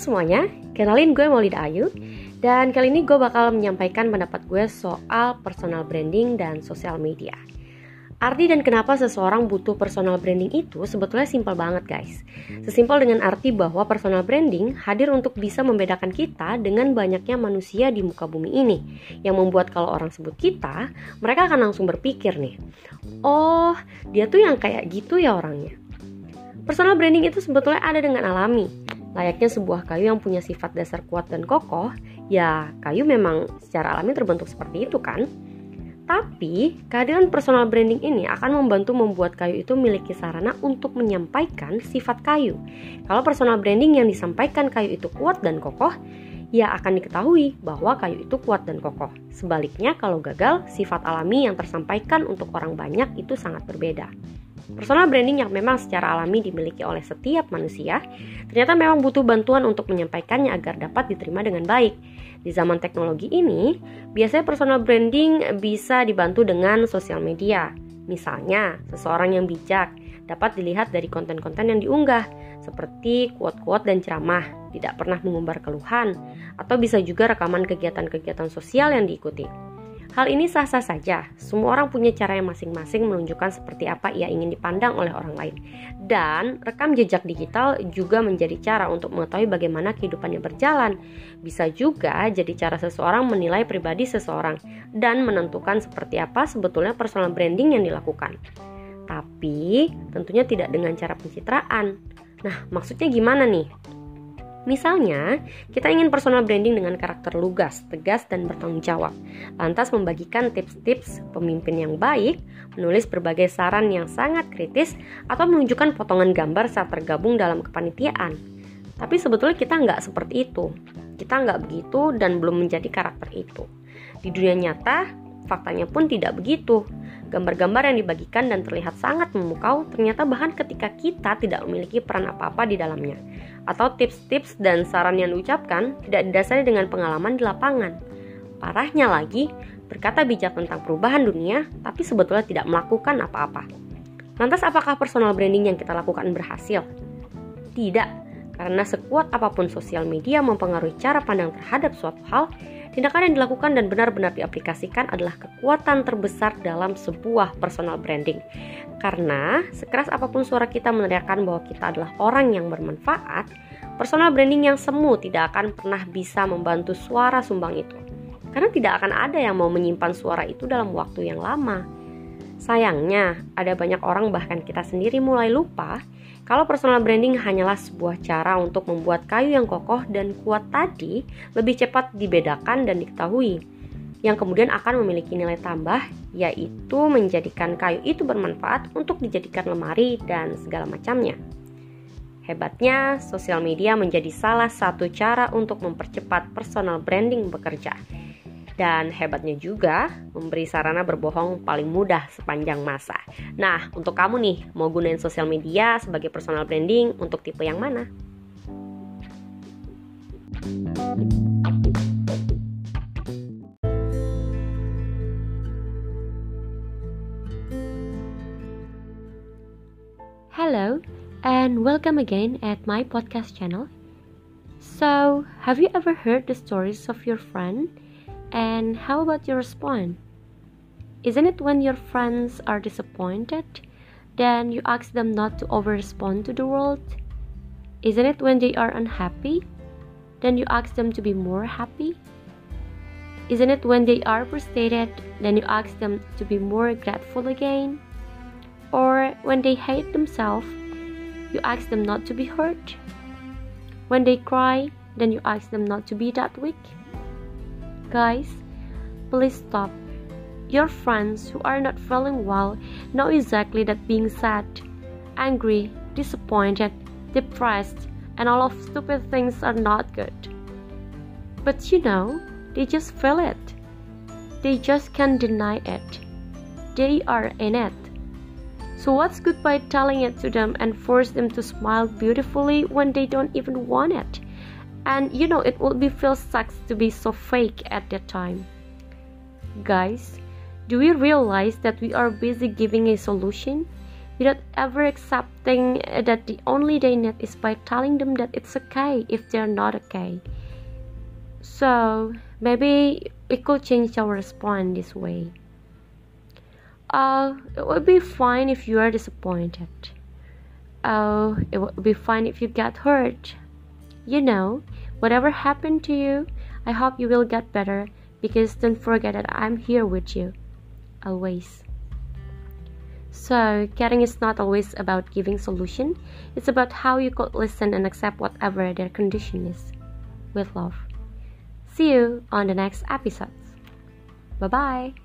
semuanya, kenalin gue Maulida Ayu Dan kali ini gue bakal menyampaikan pendapat gue soal personal branding dan sosial media Arti dan kenapa seseorang butuh personal branding itu sebetulnya simpel banget guys. Sesimpel dengan arti bahwa personal branding hadir untuk bisa membedakan kita dengan banyaknya manusia di muka bumi ini. Yang membuat kalau orang sebut kita, mereka akan langsung berpikir nih, oh dia tuh yang kayak gitu ya orangnya. Personal branding itu sebetulnya ada dengan alami. Layaknya sebuah kayu yang punya sifat dasar kuat dan kokoh, ya kayu memang secara alami terbentuk seperti itu kan? Tapi, kehadiran personal branding ini akan membantu membuat kayu itu memiliki sarana untuk menyampaikan sifat kayu. Kalau personal branding yang disampaikan kayu itu kuat dan kokoh, ya akan diketahui bahwa kayu itu kuat dan kokoh. Sebaliknya, kalau gagal, sifat alami yang tersampaikan untuk orang banyak itu sangat berbeda. Personal branding yang memang secara alami dimiliki oleh setiap manusia, ternyata memang butuh bantuan untuk menyampaikannya agar dapat diterima dengan baik. Di zaman teknologi ini, biasanya personal branding bisa dibantu dengan sosial media. Misalnya, seseorang yang bijak dapat dilihat dari konten-konten yang diunggah, seperti quote-quote dan ceramah, tidak pernah mengumbar keluhan, atau bisa juga rekaman kegiatan-kegiatan sosial yang diikuti. Hal ini sah-sah saja. Semua orang punya cara yang masing-masing menunjukkan seperti apa ia ingin dipandang oleh orang lain. Dan rekam jejak digital juga menjadi cara untuk mengetahui bagaimana kehidupannya berjalan. Bisa juga jadi cara seseorang menilai pribadi seseorang dan menentukan seperti apa sebetulnya personal branding yang dilakukan. Tapi tentunya tidak dengan cara pencitraan. Nah, maksudnya gimana nih? Misalnya, kita ingin personal branding dengan karakter lugas, tegas, dan bertanggung jawab. Lantas membagikan tips-tips pemimpin yang baik, menulis berbagai saran yang sangat kritis, atau menunjukkan potongan gambar saat tergabung dalam kepanitiaan. Tapi sebetulnya kita nggak seperti itu. Kita nggak begitu dan belum menjadi karakter itu. Di dunia nyata, faktanya pun tidak begitu. Gambar-gambar yang dibagikan dan terlihat sangat memukau ternyata bahkan ketika kita tidak memiliki peran apa-apa di dalamnya. Atau tips-tips dan saran yang diucapkan tidak didasari dengan pengalaman di lapangan. Parahnya lagi, berkata bijak tentang perubahan dunia, tapi sebetulnya tidak melakukan apa-apa. Lantas apakah personal branding yang kita lakukan berhasil? Tidak, karena sekuat apa pun sosial media mempengaruhi cara pandang terhadap suatu hal, Tindakan yang dilakukan dan benar-benar diaplikasikan adalah kekuatan terbesar dalam sebuah personal branding. Karena sekeras apa pun suara kita meneriakkan bahwa kita adalah orang yang bermanfaat, personal branding yang semu tidak akan pernah bisa membantu suara sumbang itu. Karena tidak akan ada yang mau menyimpan suara itu dalam waktu yang lama. Sayangnya, ada banyak orang bahkan kita sendiri mulai lupa kalau personal branding hanyalah sebuah cara untuk membuat kayu yang kokoh dan kuat tadi lebih cepat dibedakan dan diketahui, yang kemudian akan memiliki nilai tambah, yaitu menjadikan kayu itu bermanfaat untuk dijadikan lemari dan segala macamnya. Hebatnya, sosial media menjadi salah satu cara untuk mempercepat personal branding bekerja dan hebatnya juga memberi sarana berbohong paling mudah sepanjang masa. Nah, untuk kamu nih, mau gunain sosial media sebagai personal branding untuk tipe yang mana? Hello, and welcome again at my podcast channel. So, have you ever heard the stories of your friend? And how about your response? Isn't it when your friends are disappointed, then you ask them not to over respond to the world? Isn't it when they are unhappy, then you ask them to be more happy? Isn't it when they are frustrated, then you ask them to be more grateful again? Or when they hate themselves, you ask them not to be hurt? When they cry, then you ask them not to be that weak? Guys, please stop. Your friends who are not feeling well know exactly that being sad, angry, disappointed, depressed, and all of stupid things are not good. But you know, they just feel it. They just can't deny it. They are in it. So, what's good by telling it to them and force them to smile beautifully when they don't even want it? And you know it will be feel sucks to be so fake at that time guys do we realize that we are busy giving a solution without ever accepting that the only they need is by telling them that it's okay if they're not okay. So maybe we could change our response this way. Uh, it would be fine if you are disappointed. Oh, it would be fine if you get hurt. You know, whatever happened to you, I hope you will get better because don't forget that I'm here with you. Always. So, caring is not always about giving solution. It's about how you could listen and accept whatever their condition is. With love. See you on the next episodes. Bye bye.